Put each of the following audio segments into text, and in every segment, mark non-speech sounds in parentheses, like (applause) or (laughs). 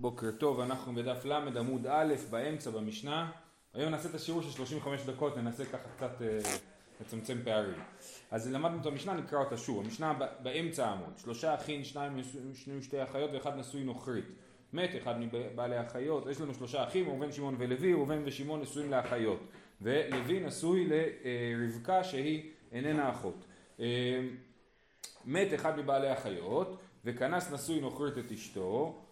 בוקר טוב, אנחנו בדף ל עמוד א' באמצע במשנה. היום נעשה את השיעור של 35 דקות, ננסה ככה קצת אה, לצמצם פערים. אז למדנו את המשנה, נקרא אותה שוב. המשנה באמצע העמוד. שלושה אחים, שניים נשואים שתי אחיות ואחד נשוי נוכרית. מת אחד מבעלי החיות, יש לנו שלושה אחים, ראובן, שמעון ולוי, ראובן ושמעון נשואים לאחיות. ולוי נשוי לרבקה שהיא איננה אחות. אה, מת אחד מבעלי החיות, וכנס נשוי נוכרית את אשתו,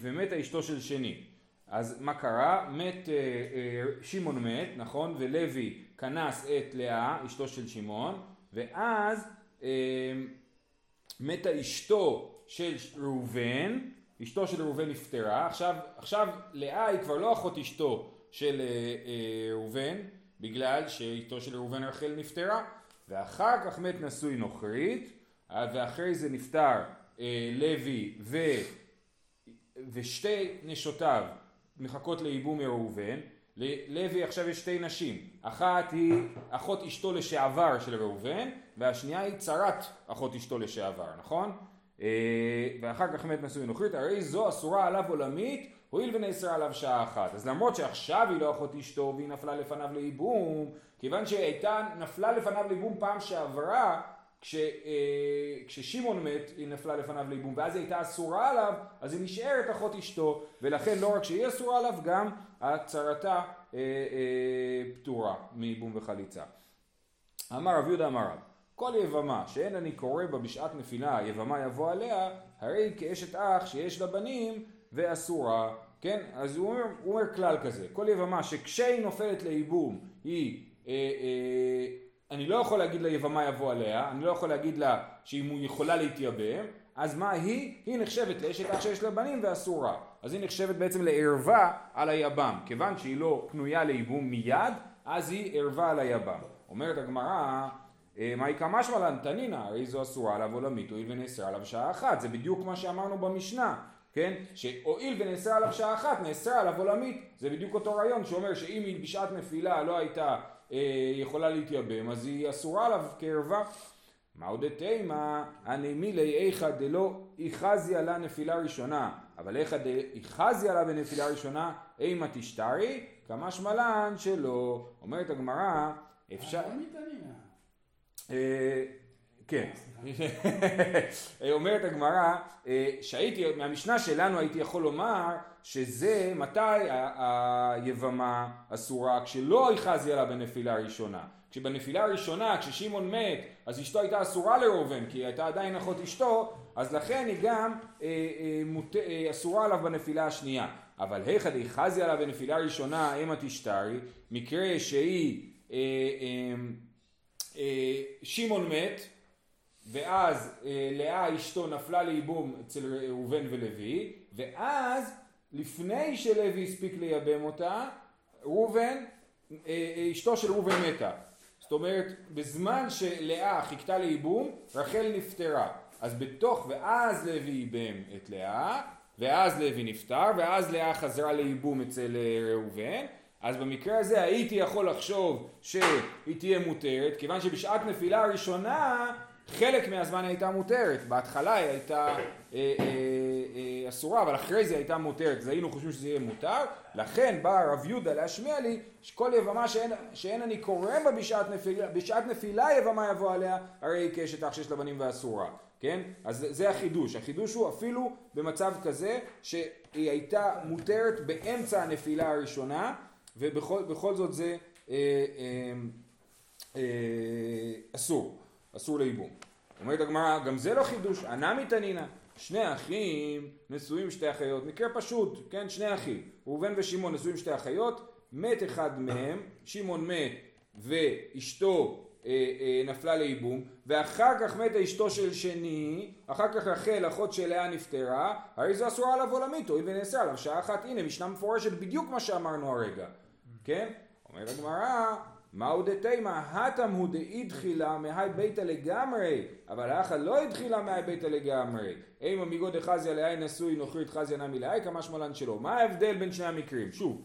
ומתה אשתו של שני. אז מה קרה? מת, אה, אה, שמעון מת, נכון? ולוי כנס את לאה, אשתו של שמעון, ואז מתה אשתו של ראובן, אשתו של ראובן נפטרה, עכשיו, עכשיו לאה היא כבר לא אחות אשתו של ראובן, בגלל שאשתו של ראובן רחל נפטרה, ואחר כך מת הנשוי נוכרית, ואחרי זה נפטר לוי ו... ושתי נשותיו מחכות לייבום מראובן, ללוי עכשיו יש שתי נשים, אחת היא אחות אשתו לשעבר של ראובן, והשנייה היא צרת אחות אשתו לשעבר, נכון? אה, ואחר כך מת הנשוי נוכרית, הרי זו אסורה עליו עולמית, הואיל ונאסרה עליו שעה אחת. אז למרות שעכשיו היא לא אחות אשתו והיא נפלה לפניו לייבום, כיוון שהיא הייתה נפלה לפניו לייבום פעם שעברה, כש, אה, כששמעון מת היא נפלה לפניו לייבום ואז היא הייתה אסורה עליו אז היא נשארת אחות אשתו ולכן לא רק שהיא אסורה עליו גם צרתה אה, אה, פטורה מייבום וחליצה. אמר רב יהודה אמר רב כל יבמה שאין אני קורא בה בשעת נפילה יבמה יבוא עליה הרי כאשת אח שיש לה בנים ואסורה כן אז הוא אומר, הוא אומר כלל כזה כל יבמה שכשהיא נופלת לייבום היא אה, אה, אני לא יכול להגיד לה יבמה יבוא עליה, אני לא יכול להגיד לה שאם הוא יכולה להתייבם, אז מה היא? היא נחשבת לאשת אח שיש לה בנים ואסורה. אז היא נחשבת בעצם לערווה על היבם. כיוון שהיא לא פנויה לייבום מיד, אז היא ערווה על היבם. אומרת הגמרא, אה, מאי קא משמע לן תנינא, הרי זו אסורה עליו עולמית, הואיל ונאסרה עליו שעה אחת. זה בדיוק מה שאמרנו במשנה. כן? שהואיל ונאסרה עליו שעה אחת, נאסרה עליו עולמית. זה בדיוק אותו רעיון שאומר שאם היא בשעת נפילה לא הייתה יכולה להתייבם, אז היא אסורה עליו כערווה. מה עוד תימא, הנמילי איכא דלא איחזיה לה נפילה ראשונה, אבל איכא דאיחזיה לה בנפילה ראשונה, אימא תשתרי, כמה שמלן שלא. אומרת הגמרא, אפשר... כן. (laughs) אומרת הגמרא, אה, שהייתי, מהמשנה שלנו הייתי יכול לומר שזה מתי היבמה אסורה כשלא היחזי לה בנפילה ראשונה. כשבנפילה הראשונה, כששמעון מת, אז אשתו הייתה אסורה לראובן, כי היא הייתה עדיין אחות אשתו, אז לכן היא גם אה, אה, מות, אה, אסורה עליו בנפילה השנייה. אבל היכא דאיחזי עליו בנפילה ראשונה, אימא תשתרי, מקרה שהיא, אה, אה, אה, שמעון מת, ואז אה, לאה אשתו נפלה לייבום אצל ראובן ולוי, ואז לפני שלוי הספיק לייבם אותה, ראובן, אה, אה, אשתו של ראובן מתה. זאת אומרת, בזמן שלאה חיכתה לייבום, רחל נפטרה. אז בתוך, ואז לוי ייבם את לאה, ואז לוי נפטר, ואז לאה חזרה לייבום אצל ראובן. אז במקרה הזה הייתי יכול לחשוב שהיא תהיה מותרת, כיוון שבשעת נפילה הראשונה חלק מהזמן הייתה מותרת, בהתחלה היא הייתה אה, אה, אה, אסורה, אבל אחרי זה הייתה מותרת, אז היינו חושבים שזה יהיה מותר, לכן בא רב יהודה להשמיע לי שכל יבמה שאין, שאין אני קורא בה בשעת נפילה, בשעת נפילה יבמה יבוא עליה, הרי היא כאשת אח שיש לה בנים ואסורה, כן? אז זה החידוש, החידוש הוא אפילו במצב כזה שהיא הייתה מותרת באמצע הנפילה הראשונה, ובכל זאת זה אה, אה, אה, אסור. אסור לייבום. אומרת הגמרא, גם זה לא חידוש, הא נמי תנינא. שני אחים נשואים שתי אחיות, מקרה פשוט, כן, שני אחים, ראובן ושמעון נשואים שתי אחיות, מת אחד מהם, שמעון מת ואשתו אה, אה, נפלה לייבום, ואחר כך מתה אשתו של שני, אחר כך רחל אחות של לאה נפטרה, הרי זו אסורה עליו עולמית, הואיל ונאסרה עליו שעה אחת, הנה משנה מפורשת בדיוק מה שאמרנו הרגע, כן? אומרת הגמרא, מהו דתימא? הטם הוא דאי דחילה מהי ביתא לגמרי, אבל האחד לא התחילה מהי ביתא לגמרי. אימא מיגו דחזיה לאי נשוי נוכרית חזיה נמי לאי כמה שמלן שלו. מה ההבדל בין שני המקרים? שוב,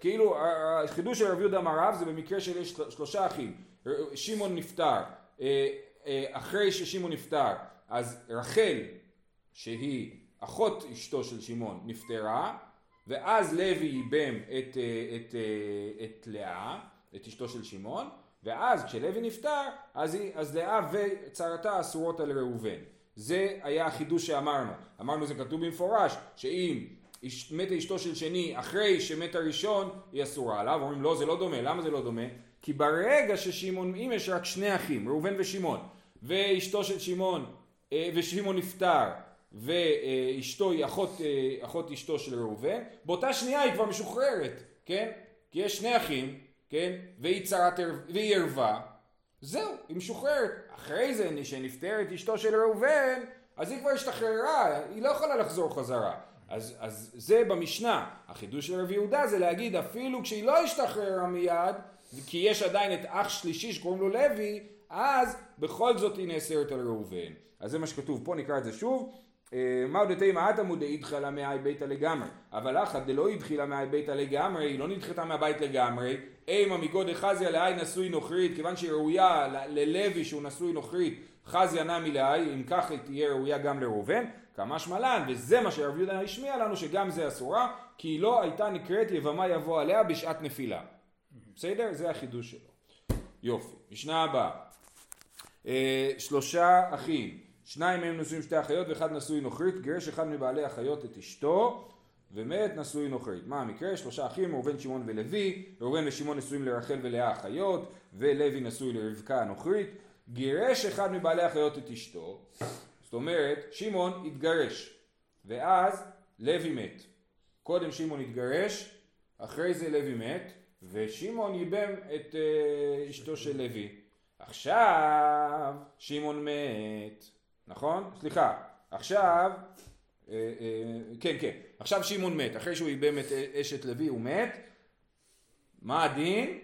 כאילו החידוש של רב יהודה אמר זה במקרה של יש שלושה אחים. שמעון נפטר, אה, אה, אחרי ששמעון נפטר, אז רחל שהיא אחות אשתו של שמעון, נפטרה, ואז לוי ייבם את, אה, את, את, את לאה, את אשתו של שמעון, ואז כשלוי נפטר, אז, היא, אז לאה וצרתה אסורות על ראובן. זה היה החידוש שאמרנו. אמרנו זה כתוב במפורש, שאם מתה אשתו של שני אחרי שמת הראשון, היא אסורה עליו. אומרים לא, זה לא דומה. למה זה לא דומה? כי ברגע ששמעון, אם יש רק שני אחים, ראובן ושמעון, ואשתו של שמעון, אה, ושמעון נפטר, ואשתו היא אחות, אה, אחות אשתו של ראובן, באותה שנייה היא כבר משוחררת, כן? כי יש שני אחים, כן? והיא צרת, והיא ערווה, זהו, היא משוחררת. אחרי זה, כשנפטרת אשתו של ראובן, אז היא כבר השתחררה, היא לא יכולה לחזור חזרה. אז, אז זה במשנה. החידוש של רבי יהודה זה להגיד אפילו כשהיא לא השתחררה מיד, כי יש עדיין את אח שלישי שקוראים לו לוי, אז בכל זאת היא נאסרת על ראובן. אז זה מה שכתוב פה, נקרא את זה שוב. אה, מהו דתי מעט עמוד אידחה לה מהי ביתה לגמרי, אבל אחת דלא אידחילה מהי ביתה לגמרי, היא לא נדחתה מהבית לגמרי, אימה מגוד חזיה להי נשוי נוכרית, כיוון שהיא ראויה ללוי שהוא נשוי נוכרית, חזיה נמי להי, אם כך היא תהיה ראויה גם לראובן, כמה שמלן, וזה מה שרב יהודה השמיע לנו שגם זה אסורה, כי היא לא הייתה נקראת יבמה יבוא עליה בשעת נפילה. בסדר? זה החידוש שלו. יופי. משנה הבאה. אה, שלושה אחים. שניים מהם נשואים שתי אחיות ואחד נשוי נוכרית, גירש אחד מבעלי אחיות את אשתו ומת נשוי נוכרית. מה המקרה? שלושה אחים, ראובן, שמעון ולוי, ראובן ושמעון נשואים לרחל ולאה אחיות, ולוי נשוי לרבקה הנוכרית, גירש אחד מבעלי אחיות את אשתו, זאת אומרת, שמעון התגרש, ואז לוי מת. קודם שמעון התגרש, אחרי זה לוי מת, ושמעון ייבם את uh, אשתו של לוי. עכשיו שמעון מת. נכון? סליחה, עכשיו, אה, אה, כן כן, עכשיו שמעון מת, אחרי שהוא איבם את אשת לוי הוא מת, מה הדין?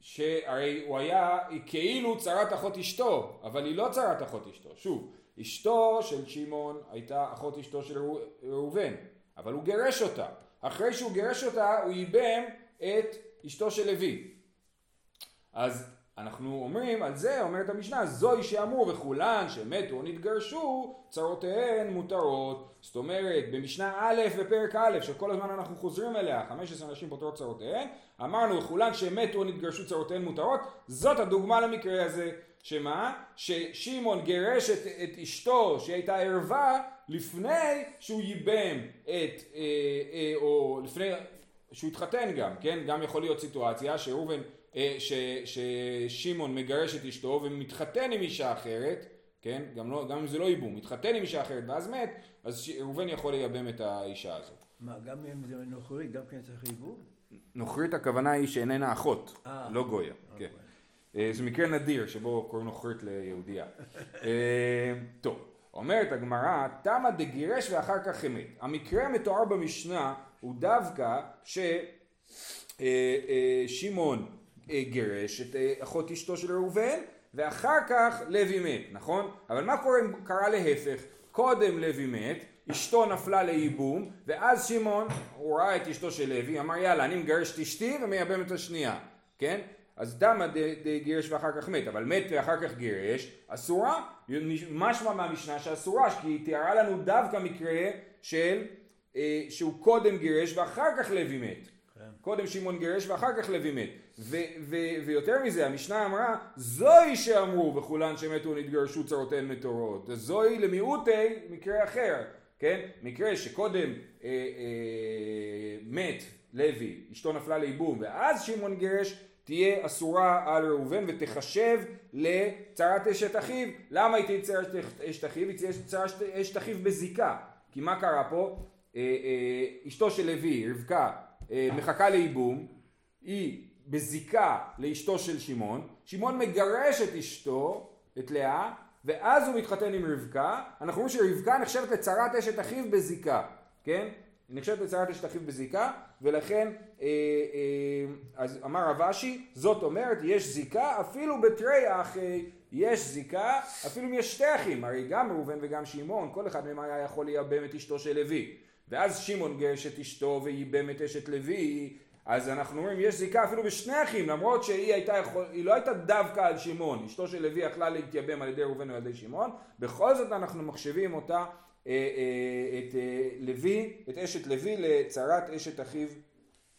שהרי הוא היה כאילו צרת אחות אשתו, אבל היא לא צרת אחות אשתו, שוב, אשתו של שמעון הייתה אחות אשתו של ראובן, אבל הוא גירש אותה, אחרי שהוא גירש אותה הוא איבם את אשתו של לוי, אז אנחנו אומרים, על זה אומרת המשנה, זוהי שאמרו וכולן שמתו או נתגרשו, צרותיהן מותרות. זאת אומרת, במשנה א' בפרק א', שכל הזמן אנחנו חוזרים אליה, 15 נשים פותרות צרותיהן, אמרנו וכולן שמתו או נתגרשו צרותיהן מותרות, זאת הדוגמה למקרה הזה. שמה? ששמעון גירש את, את אשתו שהייתה ערווה לפני שהוא ייבם את, אה, אה, או לפני שהוא התחתן גם, כן? גם יכול להיות סיטואציה שראובן אה, ששמעון מגרש את אשתו ומתחתן עם אישה אחרת, כן, גם, לא, גם אם זה לא ייבום, מתחתן עם אישה אחרת ואז מת, אז ראובן יכול לייבם את האישה הזאת. מה, גם אם זה נוכרית, גם כן צריך ייבום? נוכרית הכוונה היא שאיננה אחות, 아, אה. לא גויה, okay. כן. אוקיי. אה, זה מקרה נדיר שבו קוראים נוכרית ליהודייה. (laughs) טוב, אומרת הגמרא, תמה דגירש ואחר כך אמת. המקרה המתואר במשנה הוא דווקא ששמעון אה, גירש את אה, אחות אשתו של ראובן, ואחר כך לוי מת, נכון? אבל מה קורה אם קרה להפך? קודם לוי מת, אשתו נפלה לייבום, ואז שמעון, הוא ראה את אשתו של לוי, אמר יאללה, אני מגרש את אשתי ומייבם את השנייה, כן? אז דמה גירש ואחר כך מת, אבל מת ואחר כך גירש, אסורה, משמע מהמשנה שאסורה, כי היא תיארה לנו דווקא מקרה של, אה, שהוא קודם גירש ואחר כך לוי מת. כן. קודם שמעון גירש ואחר כך לוי מת. ו- ו- ויותר מזה, המשנה אמרה, זוהי שאמרו וכולן שמתו ונתגרשו צרותיהן מטורות. זוהי למיעוטי מקרה אחר, כן? מקרה שקודם אה, אה, מת לוי, אשתו נפלה לייבום, ואז שמעון גירש, תהיה אסורה על ראובן ותחשב לצרת אשת אחיו. למה היא תהיה צרת אשת אחיו? היא תהיה צרת אשת אחיו בזיקה. כי מה קרה פה? אה, אה, אשתו של לוי, רבקה, אה, מחכה לייבום, היא בזיקה לאשתו של שמעון, שמעון מגרש את אשתו, את לאה, ואז הוא מתחתן עם רבקה, אנחנו רואים שרבקה נחשבת לצרת אשת אחיו בזיקה, כן? נחשבת לצרת אשת אחיו בזיקה, ולכן, אה, אה, אז אמר רב אשי, זאת אומרת, יש זיקה אפילו בתרי אחי, יש זיקה, אפילו אם יש שתי אחים, הרי גם ראובן וגם שמעון, כל אחד מהם היה יכול לייבם את אשתו של לוי. ואז שמעון גרש את אשתו וייבם את אשת לוי, אז אנחנו אומרים יש זיקה אפילו בשני אחים למרות שהיא הייתה יכול, היא לא הייתה דווקא על שמעון אשתו של לוי יכלה להתייבם על ידי ראובן או על ידי שמעון בכל זאת אנחנו מחשבים אותה אה, אה, את אה, לוי, את אשת לוי לצרת אשת אחיו,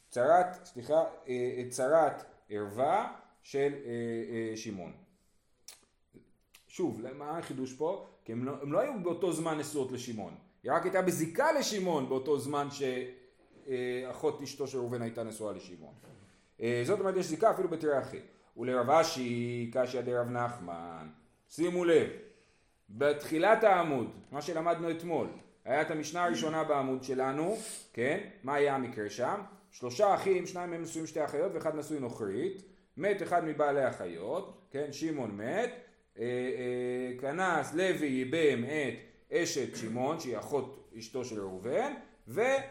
צרת, סליחה, את צרת ערווה של שמעון. שוב, מה החידוש פה? כי הם לא, הם לא היו באותו זמן נשואות לשמעון, היא רק הייתה בזיקה לשמעון באותו זמן שאחות אשתו של ראובן הייתה נשואה לשמעון. אה, זאת אומרת יש זיקה אפילו בתראה אחי. ולרב אשי קשיא דרב נחמן. שימו לב, בתחילת העמוד, מה שלמדנו אתמול, היה את המשנה הראשונה בעמוד שלנו, כן? מה היה המקרה שם? שלושה אחים, שניים מהם נשואים שתי אחיות ואחד נשוי נוכרית, מת אחד מבעלי החיות, כן? שמעון מת, אה, אה, כנס לוי ייבם את אשת שמעון שהיא אחות אשתו של ראובן, ו, אה, אה,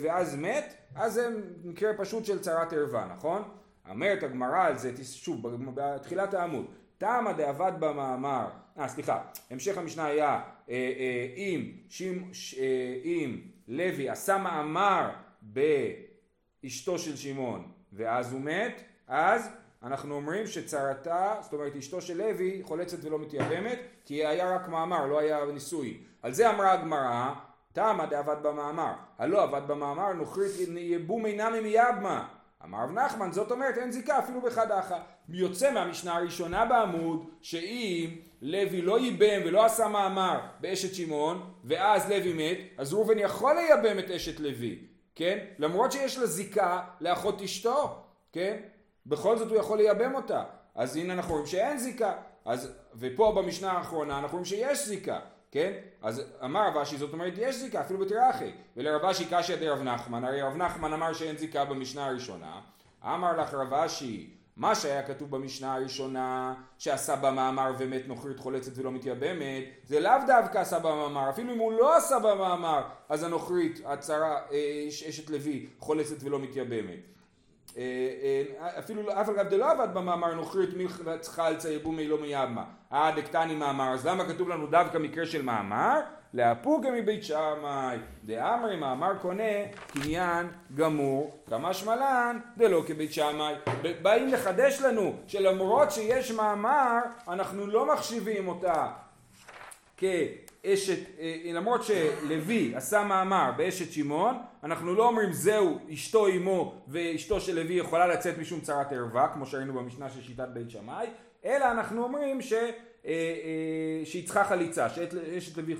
ואז מת, אז זה מקרה פשוט של צרת ערווה, נכון? אומרת הגמרא על זה, שוב, בתחילת העמוד, תמא דאבד במאמר, אה סליחה, המשך המשנה היה אה, אה, אם, שימ, אה, אם לוי עשה מאמר באשתו של שמעון ואז הוא מת, אז אנחנו אומרים שצרתה, זאת אומרת אשתו של לוי חולצת ולא מתייבמת כי היה רק מאמר, לא היה נישואי. על זה אמרה הגמרא, תמא דאבד במאמר, הלא אבד במאמר נוכרית יבום אינם מייבמה אמר רב נחמן, זאת אומרת אין זיקה אפילו בחד אחא. יוצא מהמשנה הראשונה בעמוד, שאם לוי לא ייבם ולא עשה מאמר באשת שמעון, ואז לוי מת, אז ראובן יכול לייבם את אשת לוי, כן? למרות שיש לה זיקה לאחות אשתו, כן? בכל זאת הוא יכול לייבם אותה. אז הנה אנחנו רואים שאין זיקה. אז, ופה במשנה האחרונה אנחנו רואים שיש זיקה. כן? אז אמר רב אשי, זאת אומרת יש זיקה אפילו בתרחי, ולרב אשי קשיא דרב נחמן, הרי רב נחמן אמר שאין זיקה במשנה הראשונה, אמר לך רב אשי, מה שהיה כתוב במשנה הראשונה, שעשה במאמר ומת נוכרית חולצת ולא מתייבמת, זה לאו דווקא עשה במאמר, אפילו אם הוא לא עשה במאמר, אז הנוכרית, הצרה, אה, אשת לוי, חולצת ולא מתייבמת. אה, אה, אפילו אף אגב דלא עבד במאמר נוכרית מלחלצה יבומי לא מייבמה אה דקטני מאמר אז למה כתוב לנו דווקא מקרה של מאמר? לאפוקה מבית שמאי דאמרי מאמר קונה קניין גמור כמה שמלן דלא כבית שמאי באים לחדש לנו שלמרות שיש מאמר אנחנו לא מחשיבים אותה. אשת, אה, למרות שלוי עשה מאמר באשת שמעון, אנחנו לא אומרים זהו אשתו אמו ואשתו של לוי יכולה לצאת משום צרת ערווה, כמו שראינו במשנה של שיטת בית שמאי, אלא אנחנו אומרים ש, אה, אה, שהיא צריכה חליצה, שאשת לוי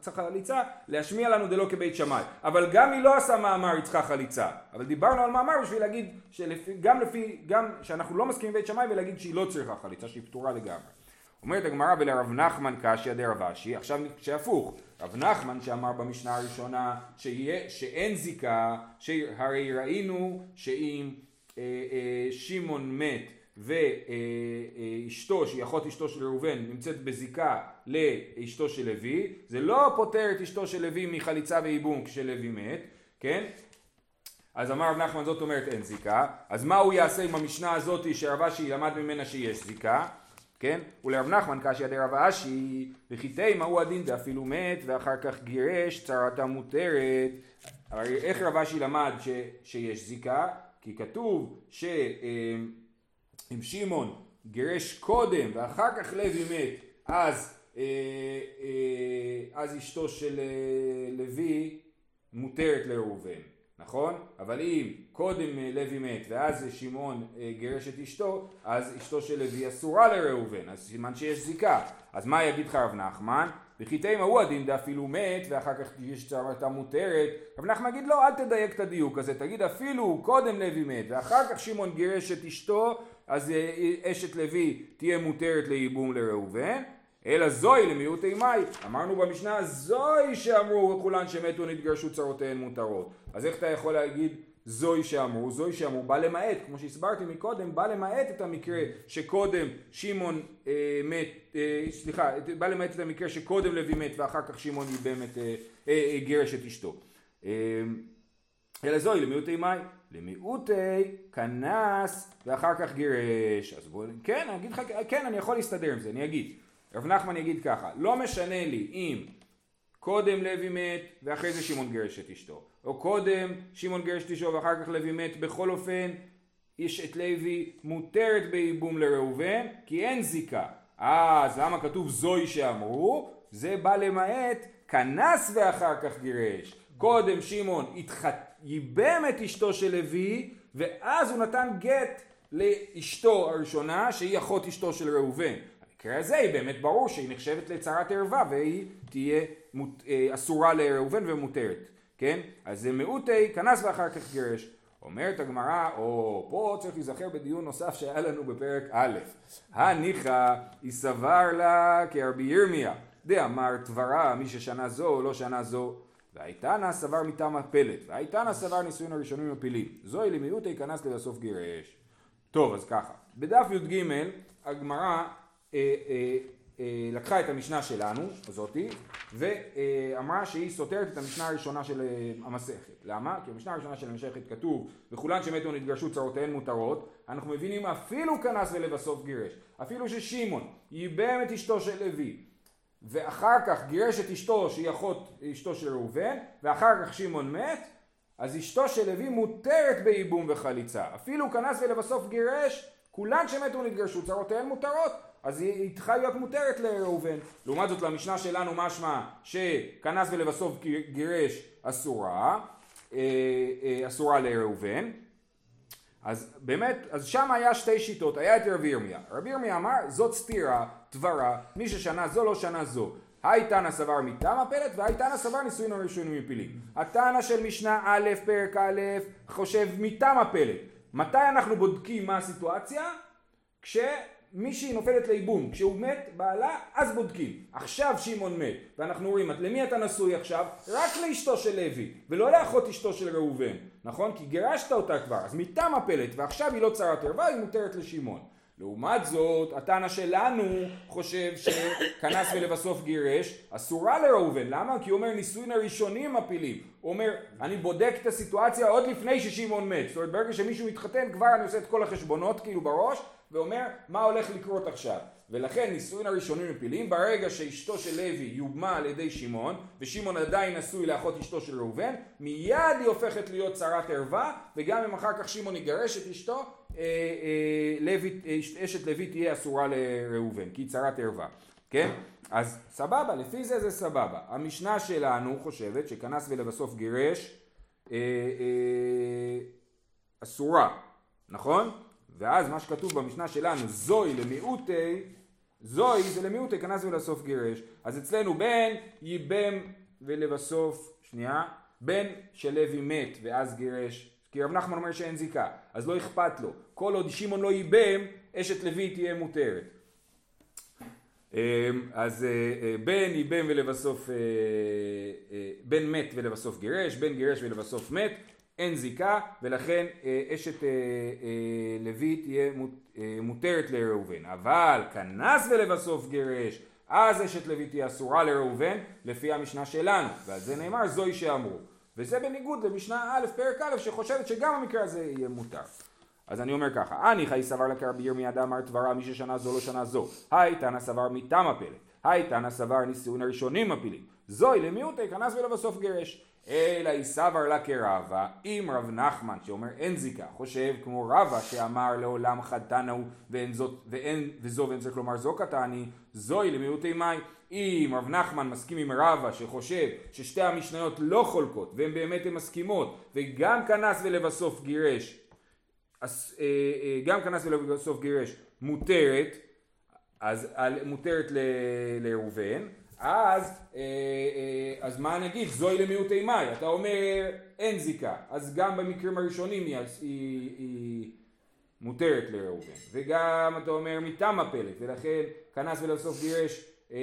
צריכה חליצה, להשמיע לנו דלא כבית שמאי. אבל גם היא לא עשה מאמר היא צריכה חליצה. אבל דיברנו על מאמר בשביל להגיד, גם לפי, גם שאנחנו לא מסכימים בית שמאי ולהגיד שהיא לא צריכה חליצה, שהיא פתורה לגמרי. אומרת הגמרא ולרב נחמן קשיא דרב אשי, עכשיו שהפוך, רב נחמן שאמר במשנה הראשונה שיה, שאין זיקה, שהרי ראינו שאם אה, אה, שמעון מת ואשתו אה, שהיא אחות אשתו של ראובן נמצאת בזיקה לאשתו של לוי, זה לא פוטר את אשתו של לוי מחליצה וייבום כשלוי מת, כן? אז אמר רב נחמן זאת אומרת אין זיקה, אז מה הוא יעשה עם המשנה הזאתי שרב אשי למד ממנה שיש זיקה? כן? ולרב נחמן קשיא דרב אשי וכי מהו הדין דאפילו מת ואחר כך גירש צרתה מותרת הרי איך רב אשי למד ש, שיש זיקה? כי כתוב שאם שמעון גירש קודם ואחר כך לוי מת אז, אה, אה, אז אשתו של אה, לוי מותרת לראובן נכון? אבל אם קודם אה, לוי מת ואז שמעון אה, גירש את אשתו, אז אשתו של לוי אסורה לראובן, אז סימן שיש זיקה. אז מה יגיד לך רב נחמן? וכי תימא הוא הדין דאפילו מת ואחר כך יש צרתה מותרת. רב נחמן יגיד לא, אל תדייק את הדיוק הזה, תגיד אפילו קודם לוי מת ואחר כך שמעון גירש את אשתו, אז אה, אשת לוי תהיה מותרת לייבום לראובן. אלא זוהי למיעוט אימי, אמרנו במשנה זוהי שאמרו כולן שמתו נתגרשו צרותיהן מותרות. אז איך אתה יכול להגיד זוהי שאמרו? זוהי שאמרו בא למעט, כמו שהסברתי מקודם, בא למעט את המקרה שקודם שמעון אה, מת, אה, סליחה, בא למעט את המקרה שקודם לוי מת ואחר כך שמעון ייבם את, אה, אה, אה, גירש את אשתו. אה, אלא זוהי למיעוטי מאי, למיעוטי כנס ואחר כך גירש. אז בואו, כן, אני אגיד לך, כן, אני יכול להסתדר עם זה, אני אגיד. רב נחמן יגיד ככה, לא משנה לי אם קודם לוי מת ואחרי זה שמעון גירש את אשתו, או קודם שמעון גירש את אשתו ואחר כך לוי מת, בכל אופן איש את לוי מותרת בייבום לראובן כי אין זיקה. אז למה כתוב זוהי שאמרו? זה בא למעט כנס ואחר כך גירש. קודם שמעון התחת... ייבם את אשתו של לוי ואז הוא נתן גט לאשתו הראשונה שהיא אחות אשתו של ראובן. במקרה הזה היא באמת ברור שהיא נחשבת לצרת ערווה והיא תהיה מות... אה, אסורה לראובן ומותרת, כן? אז זה מעוטי כנס ואחר כך גירש. אומרת הגמרא, או פה צריך להיזכר בדיון נוסף שהיה לנו בפרק א', הניחא יסבר לה כרבי ירמיה, דאמר תברה מי ששנה זו או לא שנה זו, והייתנא סבר מטעם הפלט, והייתנא סבר נישואין הראשונים מפילים, זוהי למיעוט ייכנס לבסוף גירש. טוב אז ככה, בדף י"ג הגמרא אה, אה, לקחה את המשנה שלנו, הזאתי, ואמרה שהיא סותרת את המשנה הראשונה של אה, המסכת. למה? כי במשנה הראשונה של המסכת כתוב וכולן שמתו נתגרשו צרותיהן מותרות, אנחנו מבינים אפילו כנס ולבסוף גירש, אפילו ששמעון ייבם את אשתו של לוי ואחר כך גירש את אשתו שהיא אחות אשתו של ראובן ואחר כך שמעון מת אז אשתו של לוי מותרת בייבום וחליצה אפילו כנס ולבסוף גירש כולן שמתו נתגרשו צרותיהן מותרות אז היא צריכה להיות מותרת לראובן. לעומת זאת למשנה שלנו משמע שכנס ולבסוף גירש אסורה, אה, אה, אסורה לראובן. אז באמת, אז שם היה שתי שיטות, היה את רבי ירמיה. רבי ירמיה אמר זאת סתירה, תברה, מי ששנה זו לא שנה זו. היי תנא סבר מטעם הפלט והי תנא סבר נישואין הראשונים מפילים. התנא של משנה א' פרק א' חושב מטעם הפלט. מתי אנחנו בודקים מה הסיטואציה? כש... מישהי נופלת לייבום, כשהוא מת בעלה אז בודקים. עכשיו שמעון מת, ואנחנו רואים, למי אתה נשוי עכשיו? רק לאשתו של לוי, ולא לאחות אשתו של ראובן, נכון? כי גירשת אותה כבר, אז מטעם הפלט, ועכשיו היא לא צרת ערווה, היא מותרת לשמעון. לעומת זאת, התנא שלנו חושב שכנס ולבסוף גירש, אסורה לראובן. למה? כי הוא אומר נישואין הראשונים מפילים. הוא אומר, אני בודק את הסיטואציה עוד לפני ששמעון מת. זאת אומרת, ברגע שמישהו מתחתן, כבר אני עושה את כל החשבונות כאילו בראש, ואומר מה הולך לקרות עכשיו. ולכן נישואין הראשונים מפילים, ברגע שאשתו של לוי יובמה על ידי שמעון, ושמעון עדיין נשוי לאחות אשתו של ראובן, מיד היא הופכת להיות צרת ערווה, וגם אם אחר כך שמעון יגרש את אשתו, אה, אה, לוי, אה, אשת לוי תהיה אסורה לראובן, כי היא צרת ערווה, כן? אז סבבה, לפי זה זה סבבה. המשנה שלנו חושבת שכנס ולבסוף גירש אה, אה, אסורה, נכון? ואז מה שכתוב במשנה שלנו, זוי למיעוטי, זוי זה למיעוטי, כנס ולסוף גירש. אז אצלנו בן ייבם ולבסוף, שנייה, בן של לוי מת ואז גירש, כי רב נחמן אומר שאין זיקה, אז לא אכפת לו. כל עוד שמעון לא ייבם, אשת לוי תהיה מותרת. אמ, אז אה, אה, בן ייבם ולבסוף, אה, בן מת ולבסוף גירש, בן גירש ולבסוף מת, אין זיקה ולכן אה, אשת אה, אה, לוי תהיה מותרת לראובן. אבל כנס ולבסוף גירש אז אשת לוי תהיה אסורה לראובן לפי המשנה שלנו. ועל זה נאמר זוהי שאמרו. וזה בניגוד למשנה א' פרק א' שחושבת שגם המקרה הזה יהיה מותר. אז אני אומר ככה, אני חי סבר לקרבי ירמיה דאמר דברה מי ששנה זו לא שנה זו, היי תנא סבר מטעם הפלט, היי תנא סבר נישואין הראשונים מפילים, זוהי למיעוטי כנס ולבסוף גירש. אלא יסבר לה כרבה, אם רב נחמן שאומר אין זיקה, חושב כמו רבה שאמר לעולם חתנה ואין זאת, ואין, וזו ואין צריך לומר זו קטני, זוהי למיעוטי מאי. אם רב נחמן מסכים עם רבה שחושב ששתי המשניות לא חולקות והן באמת הן מסכימות וגם כנס ולבסוף גירש, אה, אה, גם כנס ולבסוף גירש מותרת, אז מותרת לראובן אז, אה, אה, אז מה נגיד? זוהי למיעוטי מאי. אתה אומר אין זיקה. אז גם במקרים הראשונים היא, היא, היא מותרת לראובן. וגם אתה אומר מטעם הפלט, ולכן כנס ולבסוף גירש אה,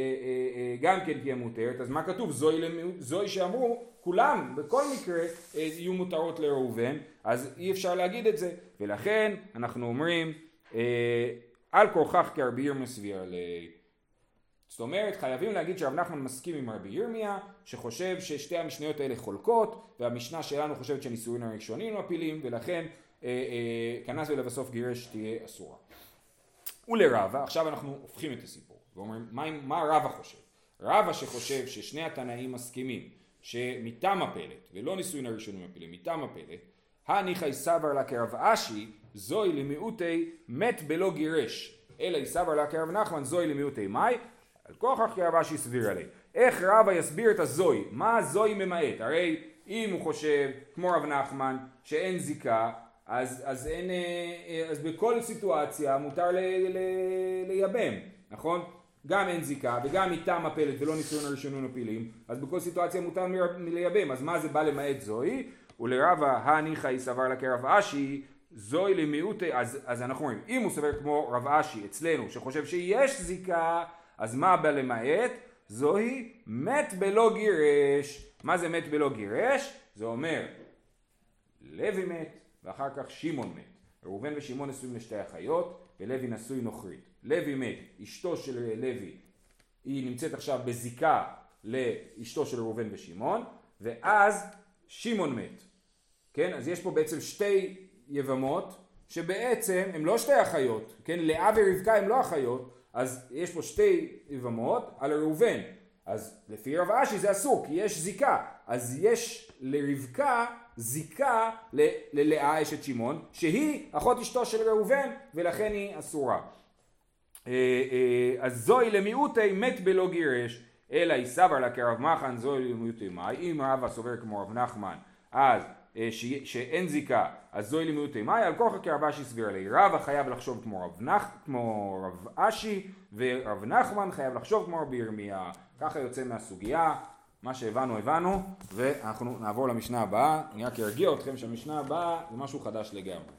גם כן תהיה מותרת. אז מה כתוב? זוהי, למיעוט, זוהי שאמרו כולם בכל מקרה יהיו מותרות לראובן. אז אי אפשר להגיד את זה. ולכן אנחנו אומרים על כורכך כרבי ירמיה סביר עלי. זאת אומרת חייבים להגיד שרב נחמן מסכים עם רבי ירמיה שחושב ששתי המשניות האלה חולקות והמשנה שלנו חושבת שנישואין הראשונים מפילים ולכן אה, אה, כנס ולבסוף גירש תהיה אסורה. ולרבה, עכשיו אנחנו הופכים את הסיפור ואומרים מה, מה רבה חושב? רבה שחושב ששני התנאים מסכימים שמטעם הפלט ולא נישואין הראשונים מפילים מטעם הפלט הניחא סבר לה כרב אשי זוהי למיעוטי מת בלא גירש אלא יסבר לה כרב נחמן זוהי למיעוטי מאי על כוכך כי רבשי סביר עלי. איך רבא יסביר את הזוי? מה הזוי ממעט? הרי אם הוא חושב, כמו רב נחמן, שאין זיקה, אז, אז, אין, אה, אז בכל סיטואציה מותר ל, ל, לייבם, נכון? גם אין זיקה וגם איתה מפלת ולא ניסיון הראשונים הפילים, אז בכל סיטואציה מותר מלייבם, אז מה זה בא למעט זוהי? ולרבה הניחא סבר לה כרב אשי, זוהי למיעוטי, אז, אז אנחנו אומרים, אם הוא סבר כמו רב אשי אצלנו, שחושב שיש זיקה, אז מה בא למעט? זוהי מת בלא גירש. מה זה מת בלא גירש? זה אומר לוי מת ואחר כך שמעון מת. ראובן ושמעון נשואים לשתי אחיות ולוי נשוי נוכרית. לוי מת, אשתו של לוי היא נמצאת עכשיו בזיקה לאשתו של ראובן ושמעון ואז שמעון מת. כן? אז יש פה בעצם שתי יבמות שבעצם הן לא שתי אחיות, כן? לאה ורבקה הן לא אחיות, אז יש פה שתי יבמות על ראובן. אז לפי רב אשי זה אסור, כי יש זיקה. אז יש לרבקה זיקה ללאה אשת שמעון, שהיא אחות אשתו של ראובן, ולכן היא אסורה. אה, אה, אז זוהי למיעוטי מת בלא גירש, אלא היא סבר לה כרב מחן, זוהי למיעוטי מאי. אם רבא סובר כמו רב נחמן, אז שאין זיקה, אז זוהי למיעוטי מאי, על כורחה כרב אשי סביר לי. רבא חייב לחשוב כמו רב, נח, כמו רב אשי, ורב נחמן חייב לחשוב כמו רבי ירמיה. ככה יוצא מהסוגיה, מה שהבנו הבנו, ואנחנו נעבור למשנה הבאה. אני רק ארגיע אתכם שהמשנה הבאה זה משהו חדש לגמרי.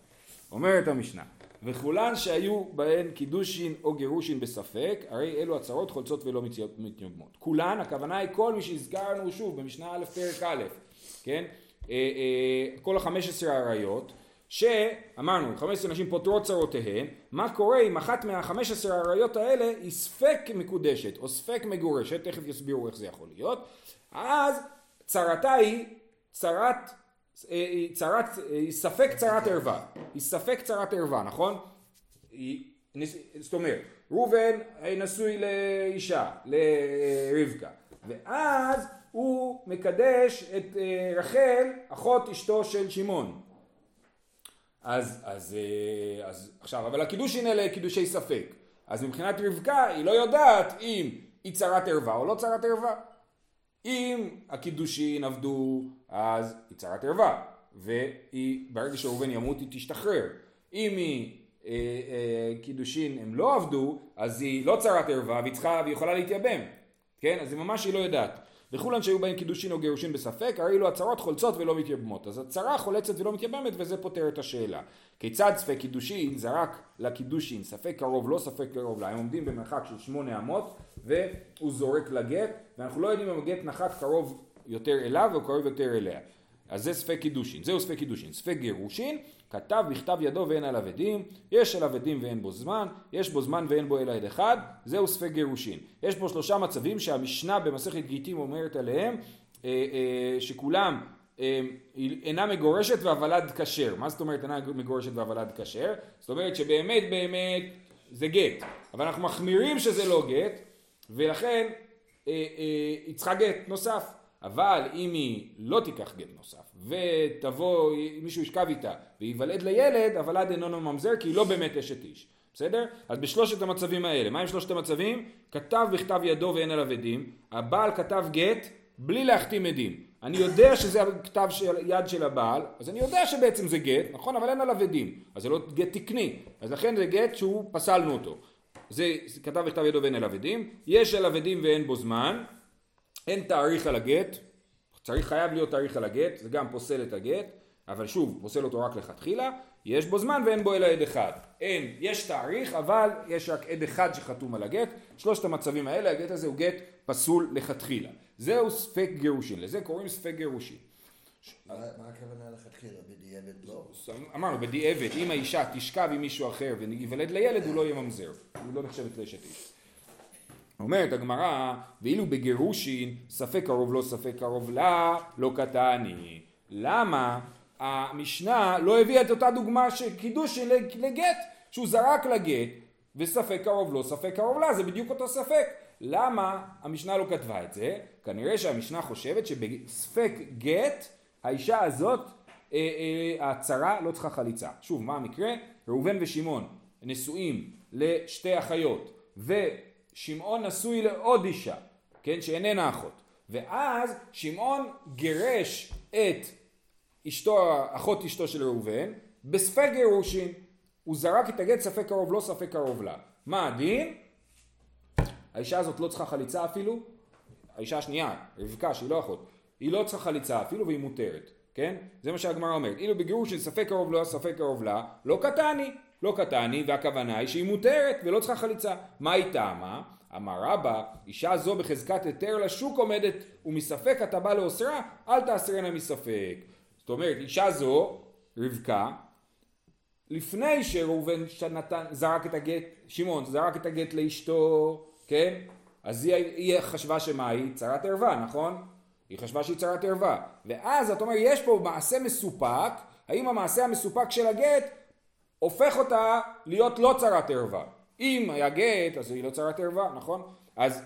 אומרת המשנה, וכולן שהיו בהן קידושין או גירושין בספק, הרי אלו הצהרות חולצות ולא מתייבמות. כולן, הכוונה היא כל מי שהזכרנו שוב במשנה א' פרק א', כן? אה, אה, כל החמש עשרה עריות, שאמרנו, חמש עשרה נשים פותרות צרותיהן, מה קורה אם אחת מהחמש עשרה עריות האלה היא ספק מקודשת או ספק מגורשת, תכף יסבירו איך זה יכול להיות, אז צרתה היא צרת, אה, צרת, היא ספק צרת ערווה, היא ספק צרת ערווה, נכון? היא, זאת אומרת, ראובן נשוי לאישה, לרבקה, ואז הוא מקדש את אה, רחל, אחות אשתו של שמעון. אז, אז, אה, אז עכשיו, אבל הקידושין אלה קידושי ספק. אז מבחינת רבקה היא לא יודעת אם היא צרת ערווה או לא צרת ערווה. אם הקידושין עבדו אז היא צרת ערווה והיא ברגע שראובן ימות היא תשתחרר. אם היא אה, אה, קידושין הם לא עבדו אז היא לא צרת ערווה והיא צריכה והיא יכולה להתייבם. כן? אז זה ממש היא לא יודעת. וכולן שהיו בהם קידושין או גירושין בספק, הרי אלו הצהרות חולצות ולא מתייבמות. אז הצהרה חולצת ולא מתייבמת וזה פותר את השאלה. כיצד ספק קידושין זרק לקידושין ספק קרוב לא ספק קרוב לה, הם עומדים במרחק של שמונה אמות והוא זורק לגט ואנחנו לא יודעים אם הגט נחת קרוב יותר אליו או קרוב יותר אליה. אז זה ספק קידושין, זהו ספק קידושין. ספק גירושין, כתב בכתב ידו ואין עליו עדים, יש עליו עדים ואין בו זמן, יש בו זמן ואין בו אלא עד אחד, זהו ספק גירושין. יש פה שלושה מצבים שהמשנה במסכת גיטים אומרת עליהם, אה, אה, שכולם אה, אינה מגורשת והוולד כשר. מה זאת אומרת אינה מגורשת והוולד כשר? זאת אומרת שבאמת באמת זה גט, אבל אנחנו מחמירים שזה לא גט, ולכן היא צריכה גט נוסף. אבל אם היא לא תיקח גט נוסף ותבוא, מישהו ישכב איתה וייוולד לילד, הוולד אינו ממזר כי היא לא באמת אשת איש. בסדר? אז בשלושת המצבים האלה, מה עם שלושת המצבים? כתב בכתב ידו ואין עליו עדים, הבעל כתב גט בלי להחתים עדים. אני יודע שזה הכתב של יד של הבעל, אז אני יודע שבעצם זה גט, נכון? אבל אין עליו עדים. אז זה לא גט תקני. אז לכן זה גט שהוא פסלנו אותו. זה כתב בכתב ידו ואין עליו עדים, יש עליו עדים ואין בו זמן, אין תאריך על הגט, צריך חייב להיות תאריך על הגט, זה גם פוסל את הגט, אבל שוב, פוסל אותו רק לכתחילה, יש בו זמן ואין בו אלא עד אחד. אין, יש תאריך, אבל יש רק עד אחד שחתום על הגט. שלושת המצבים האלה, הגט הזה הוא גט פסול לכתחילה. זהו ספק גירושין, לזה קוראים ספק גירושין. מה הכוונה לכתחילה? בדיעבד לא? אמרנו, בדיעבד, אם האישה תשכב עם מישהו אחר וייוולד לילד, הוא לא יהיה ממזר. הוא לא נחשבת לאשת איש. אומרת הגמרא, ואילו בגירושין ספק קרוב לא ספק קרוב לה, לא קטני. למה המשנה לא הביאה את אותה דוגמה של קידושין לגט, שהוא זרק לגט, וספק קרוב לא ספק קרוב לה, זה בדיוק אותו ספק. למה המשנה לא כתבה את זה? כנראה שהמשנה חושבת שבספק גט, האישה הזאת, אה, אה, הצרה לא צריכה חליצה. שוב, מה המקרה? ראובן ושמעון נשואים לשתי אחיות, ו... שמעון נשוי לעוד אישה, כן, שאיננה אחות. ואז שמעון גירש את אשתו, אחות אשתו של ראובן, בספק גירושין. הוא זרק את הגט ספק קרוב לא ספק קרוב לה. מה הדין? האישה הזאת לא צריכה חליצה אפילו, האישה השנייה, רבקה שהיא לא אחות, היא לא צריכה חליצה אפילו והיא מותרת, כן? זה מה שהגמרא אומרת. אילו בגירושין ספק קרוב לא ספק קרוב לה, לא קטני. לא קטני והכוונה היא שהיא מותרת ולא צריכה חליצה. מה היא טעמה? אמר רבא, אישה זו בחזקת היתר לשוק עומדת ומספק אתה בא לאוסרה, אל תאסרנה מספק. זאת אומרת, אישה זו, רבקה, לפני שראובן שנתן, זרק את הגט, שמעון זרק את הגט לאשתו, כן? אז היא, היא חשבה שמה היא? צרת ערווה, נכון? היא חשבה שהיא צרת ערווה. ואז אתה אומר, יש פה מעשה מסופק, האם המעשה המסופק של הגט הופך אותה להיות לא צרת ערווה. אם היה גט, אז היא לא צרת ערווה, נכון? אז,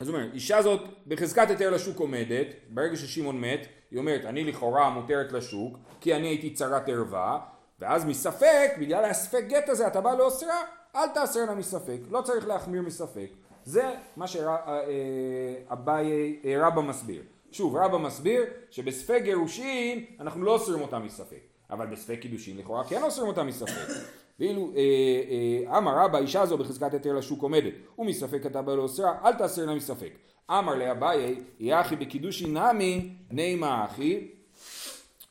אז הוא אומר, אישה זאת בחזקת היתר לשוק עומדת, ברגע ששמעון מת, היא אומרת, אני לכאורה מותרת לשוק, כי אני הייתי צרת ערווה, ואז מספק, בגלל הספק גט הזה, אתה בא לאוסרה, אל תאסרנה מספק, לא צריך להחמיר מספק. זה מה שאביי אה, רבא מסביר. שוב, רבא מסביר שבספק גירושין אנחנו לא אוסרים אותה מספק. אבל בספק קידושין לכאורה כן אוסרים אותה מספק. ואילו אה, אה, אמר רבא אישה זו בחזקת היתר לשוק עומדת ומספק אתה בא לאוסרה אל תאסרנה מספק. אמר לאביי יחי בקידושין נמי נימה אחי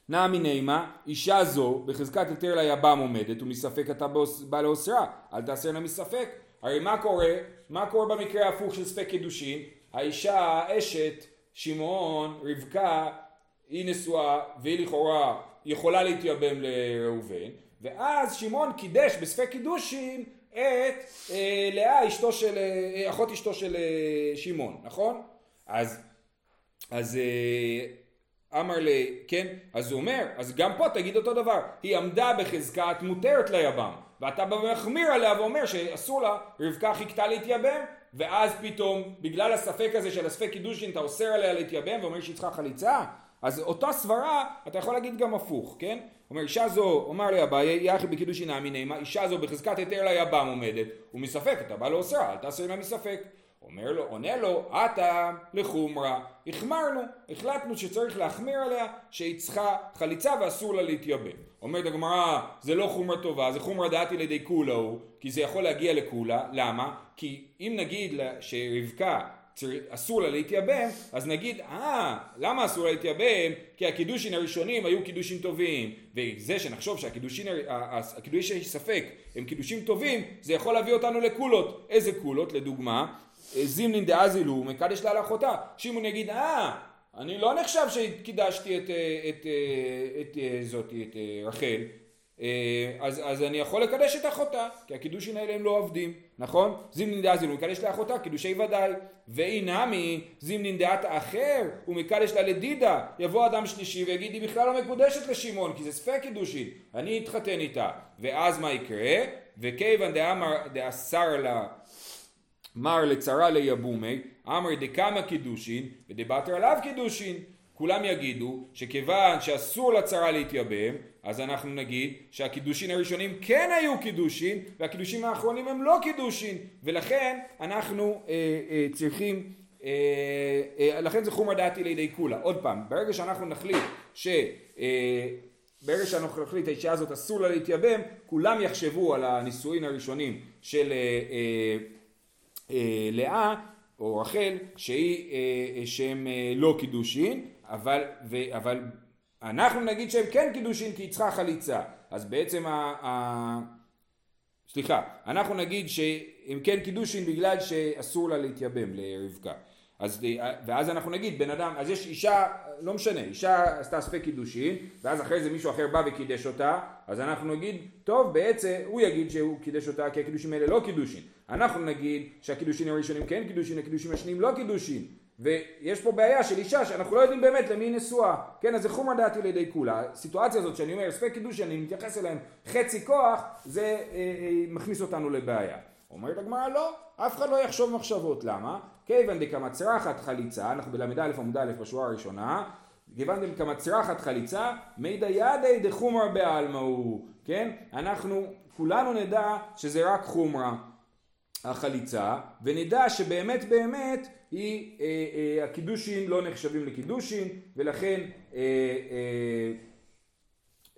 נמי נימה אישה זו בחזקת היתר ליבם עומדת ומספק אתה בא לאוסרה אל תאסרנה מספק. הרי מה קורה? מה קורה במקרה ההפוך של ספק קידושין? האישה אשת שמעון רבקה היא נשואה והיא לכאורה יכולה להתייבם לראובן, ואז שמעון קידש בספק קידושין את אה, לאה אשתו של, אה, אחות אשתו של אה, שמעון, נכון? אז, אז אה, אמר לי, כן, אז הוא אומר, אז גם פה תגיד אותו דבר, היא עמדה בחזקת מותרת ליבם, ואתה בא ומחמיר עליה ואומר שאסור לה, רבקה חיכתה להתייבם, ואז פתאום, בגלל הספק הזה של הספק קידושין, אתה אוסר עליה להתייבם ואומר שהיא צריכה חליצה? אז אותה סברה אתה יכול להגיד גם הפוך, כן? אומר אישה זו, אומר לי אביי, יחי בקידושין אמי נעימה, אישה זו בחזקת היתר ליבם עומדת, ומספק, אתה בא לאוסרה, אל תעשה לה מספק. אומר לו, עונה לו, עתה לחומרה, החמרנו, החלטנו שצריך להחמיר עליה שהיא צריכה חליצה ואסור לה להתייבם. אומרת הגמרא, זה לא חומרה טובה, זה חומרה דעתי לידי כולה הוא, כי זה יכול להגיע לכולה, למה? כי אם נגיד שרבקה אסור לה להתייבם, אז נגיד, אה, למה אסור לה להתייבם? כי הקידושין הראשונים היו קידושין טובים, וזה שנחשוב שהקידושין, הקידושי ספק הם קידושים טובים, זה יכול להביא אותנו לקולות. איזה קולות? לדוגמה, זימנין דאזילו מקדש לה לאחותה. שמעון יגיד, אה, אני לא נחשב שקידשתי את, את, את, את, את זאתי, את רחל, אה, אז, אז אני יכול לקדש את אחותה, כי הקידושין האלה הם לא עובדים, נכון? זימנין דאזין הוא מקדש לאחותה, קידושי ודאי. ואי נמי זימנין דעת האחר הוא מקדש לה לדידה. יבוא אדם שלישי ויגיד היא בכלל לא מקודשת לשמעון, כי זה ספק קידושין, אני אתחתן איתה. ואז מה יקרה? וכיוון דאסר לה מר לצרה ליבומי, אמר דקמא קידושין ודבטר עליו קידושין. כולם יגידו שכיוון שאסור לצרה להתייבם, אז אנחנו נגיד שהקידושין הראשונים כן היו קידושין, והקידושין האחרונים הם לא קידושין, ולכן אנחנו אה, אה, צריכים, אה, אה, לכן זה חומר דעתי לידי כולה. עוד פעם, ברגע שאנחנו נחליט ש... אה, ברגע שאנחנו נחליט האישה הזאת אסור לה להתייבם, כולם יחשבו על הנישואין הראשונים של אה, אה, אה, לאה או רחל, שהיא, אה, שהם אה, לא קידושין, אבל, ו, אבל אנחנו נגיד שהם כן קידושין כי היא צריכה חליצה. אז בעצם ה... ה סליחה, אנחנו נגיד שהם כן קידושין בגלל שאסור לה להתייבם לרבקה. אז, ואז אנחנו נגיד בן אדם, אז יש אישה, לא משנה, אישה עשתה ספק קידושין, ואז אחרי זה מישהו אחר בא וקידש אותה, אז אנחנו נגיד, טוב בעצם הוא יגיד שהוא קידש אותה כי הקידושים האלה לא קידושין. אנחנו נגיד שהקידושין הראשונים כן קידושין, הקידושים השניים לא קידושין. ויש פה בעיה של אישה שאנחנו לא יודעים באמת למי היא נשואה, כן אז זה חומרא דאתי לידי קולא, הסיטואציה הזאת שאני אומר ספק קידוש שאני מתייחס אליהם חצי כוח זה אה, אה, מכניס אותנו לבעיה. אומרת הגמרא לא, אף אחד לא יחשוב מחשבות, למה? כיוון דקמצרחת חליצה, אנחנו בל"א עמוד א' בשורה הראשונה, כיוון דקמצרחת חליצה, מידא ידי דחומרא בעלמא הוא, כן? אנחנו כולנו נדע שזה רק חומרה החליצה, ונדע שבאמת באמת היא, אה, אה, הקידושין לא נחשבים לקידושין ולכן אה, אה,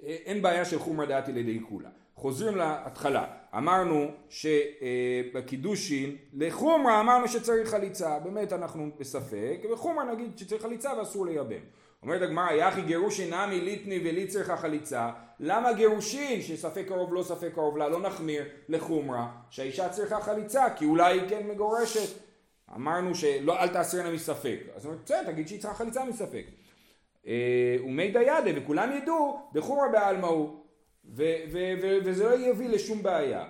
אה, אין בעיה של חומרא דעתי לידי כולה. חוזרים להתחלה, אמרנו שבקידושין לחומרא אמרנו שצריך חליצה, באמת אנחנו בספק, בחומרא נגיד שצריך חליצה ואסור לייבם. אומרת הגמרא, יחי גירושין נמי ליטני ולי צריכה חליצה, למה גירושין שספק קרוב לא ספק קרוב לה לא נחמיר לחומרא שהאישה צריכה חליצה? כי אולי היא כן מגורשת אמרנו שלא אל תעשרנה מספק אז אומרת בסדר תגיד שהיא צריכה חליצה מספק אה, ומי דיידה וכולם ידעו בחומרא בעלמא הוא וזה לא יביא לשום בעיה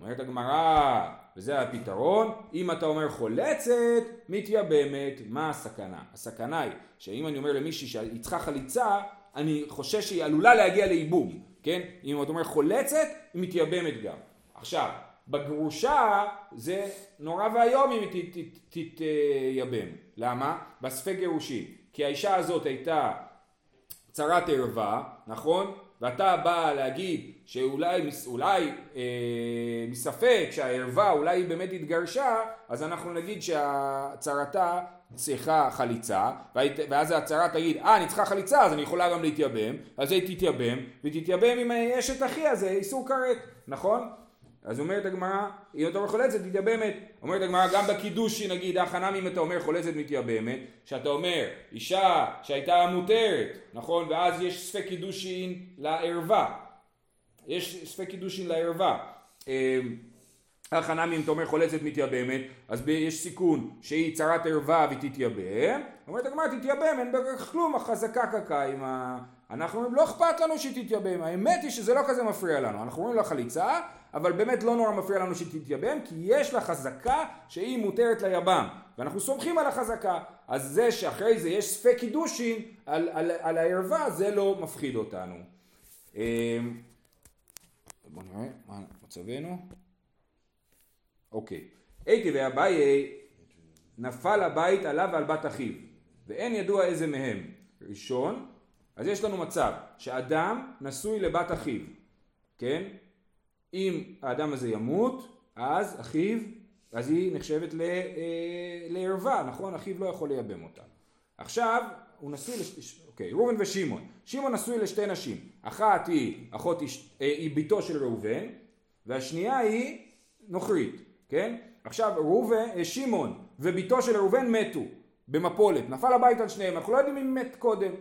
אומרת הגמרא וזה הפתרון, אם אתה אומר חולצת, מתייבמת, מה הסכנה? הסכנה היא שאם אני אומר למישהי שהיא צריכה חליצה, אני חושש שהיא עלולה להגיע לייבום, כן? אם אתה אומר חולצת, היא מתייבמת גם. עכשיו, בגרושה זה נורא ואיום אם היא תתייבם. למה? בספק גירושין. כי האישה הזאת הייתה צרת ערווה, נכון? ואתה בא להגיד שאולי אולי, אה, מספק שהערווה אולי היא באמת התגרשה, אז אנחנו נגיד שהצהרתה צריכה חליצה, ואז הצהרה תגיד, אה אני צריכה חליצה אז אני יכולה גם להתייבם, אז היא תתייבם, ותתייבם עם אשת אחיה זה איסור כרת, נכון? אז אומרת הגמרא, אם אתה אומר חולצת מתייבמת, אומרת הגמרא גם בקידושי נגיד, הכנם אם אתה אומר חולצת מתייבמת, שאתה אומר אישה שהייתה מותרת, נכון? ואז יש ספק קידושין לערווה, יש ספק קידושין לערווה. הכנם אם אתה אומר חולצת מתייבמת, אז יש סיכון שהיא צרת ערווה והיא תתייבם, אומרת הגמרא תתייבם, אין בכך כלום, החזקה קקה עם ה... אנחנו אומרים לא אכפת לנו שהיא תתייבם, האמת היא שזה לא כזה מפריע לנו, אנחנו אומרים לה חליצה אבל באמת לא נורא מפריע לנו שהיא תתייבם, כי יש לה חזקה שהיא מותרת ליבם, ואנחנו סומכים על החזקה. אז זה שאחרי זה יש ספק קידושין על, על, על הערווה, זה לא מפחיד אותנו. אמ, בוא נראה, מה מצבנו? אוקיי. הייתי ואביי נפל הבית עליו ועל בת אחיו, ואין ידוע איזה מהם. ראשון, אז יש לנו מצב שאדם נשוי לבת אחיו, כן? אם האדם הזה ימות, אז אחיו, אז היא נחשבת ל, אה, לערווה, נכון? אחיו לא יכול לייבם אותה. עכשיו, הוא נשוי, לש... אוקיי, ראובן ושמעון. שמעון נשוי לשתי נשים. אחת היא, אחות, אה, היא בתו של ראובן, והשנייה היא נוכרית, כן? עכשיו, ראובן, אה, שמעון ובתו של ראובן מתו במפולת, נפל הבית על שניהם, אנחנו לא יודעים אם מת קודם.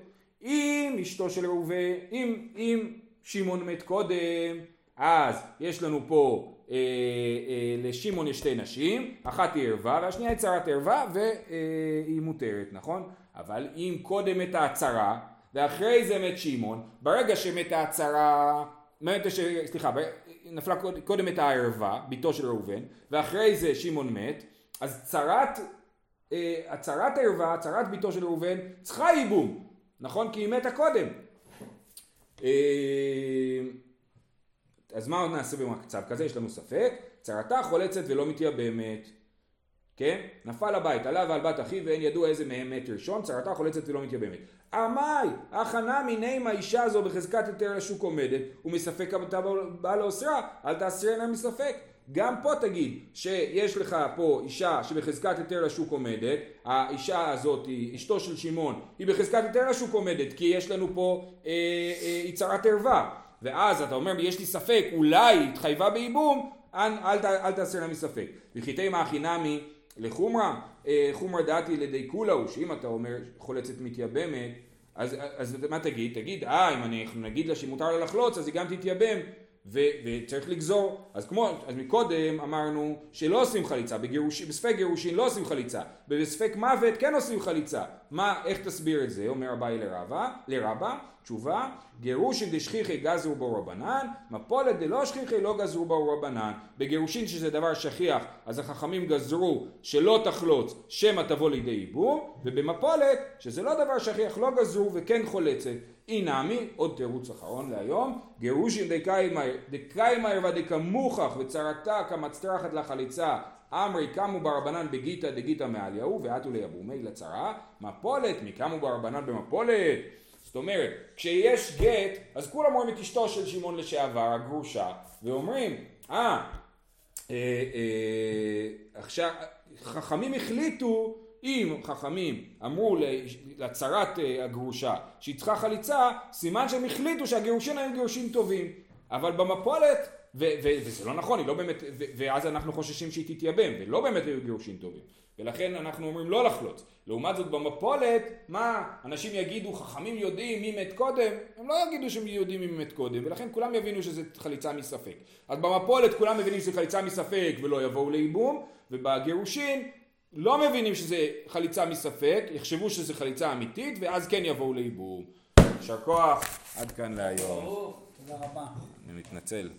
אם אשתו של ראובן, אם, אם שמעון מת קודם, אז יש לנו פה, אה, אה, לשמעון יש שתי נשים, אחת היא ערווה והשנייה היא צרת ערווה והיא מותרת, נכון? אבל אם קודם מתה הצרה ואחרי זה מת שמעון, ברגע שמתה הצרה, סליחה, נפלה קודם את הערווה, בתו של ראובן, ואחרי זה שמעון מת, אז צרת, אה, הצרת הערווה, צרת בתו של ראובן, צריכה ייבום, נכון? כי היא מתה קודם. אה, אז מה עוד נעשה במצב כזה? יש לנו ספק, צרתה חולצת ולא מתייבמת. כן? נפל הבית, עלה ועל בת אחיו ואין ידוע איזה מהם מת ראשון, צרתה חולצת ולא מתייבמת. עמי, הכנה מיני האישה הזו בחזקת יותר לשוק עומדת, ומספק אתה בא לאוסרה, אל תאסרנה מספק. גם פה תגיד שיש לך פה אישה שבחזקת יותר לשוק עומדת, האישה הזאת, אשתו של שמעון, היא בחזקת יותר לשוק עומדת, כי יש לנו פה אה, אה, היא צרת ערווה. ואז אתה אומר יש לי ספק אולי היא התחייבה בייבום אל, אל, אל תעשה לה מספק. וכי הכי נמי לחומרא אה, חומרא דעתי לידי כולהו שאם אתה אומר חולצת מתייבמת אז, אז מה תגיד? תגיד אה אם אני נגיד לה שמותר לה לחלוץ אז היא גם תתייבם. ו, וצריך לגזור, אז כמו, אז מקודם אמרנו שלא עושים חליצה, בגירוש, בספק גירושין לא עושים חליצה, בספק מוות כן עושים חליצה, מה, איך תסביר את זה, אומר אביי לרבה, לרבה, תשובה, גירושין דשכיחי גזרו בו רבנן, מפולת דלא שכיחי לא גזרו בו רבנן, בגירושין שזה דבר שכיח, אז החכמים גזרו שלא תחלוץ, שמא תבוא לידי ייבום, ובמפולת, שזה לא דבר שכיח, לא גזרו וכן חולצת, אינמי, עוד תירוץ אחרון להיום, גירושין דקיימאי ודקמוכח וצרתה כמצטרחת לחליצה אמרי קמו ברבנן בגיתא דגיתא מעליהו ועטו ליבומי לצרה מפולת מקמו ברבנן במפולת זאת אומרת כשיש גט אז כולם רואים את אשתו של שמעון לשעבר הגרושה ואומרים אה, אה, אה עכשיו חכמים החליטו אם חכמים אמרו לצרת אה, הגרושה שהיא צריכה חליצה, סימן שהם החליטו שהגירושין היו גירושין טובים. אבל במפולת, וזה לא נכון, היא לא באמת, ואז אנחנו חוששים שהיא תתייבם, ולא באמת היו גירושין טובים. ולכן אנחנו אומרים לא לחלוץ. לעומת זאת במפולת, מה, אנשים יגידו חכמים יודעים מי מת קודם, הם לא יגידו שהם יודעים מי מת קודם, ולכן כולם יבינו שזה חליצה מספק. אז במפולת כולם מבינים שזה חליצה מספק ולא יבואו לייבום, ובגירושין לא מבינים שזה חליצה מספק, יחשבו שזה חליצה אמיתית, ואז כן יבואו לייבום. יישר כוח, עד כאן להיום. תודה רבה. אני מתנצל.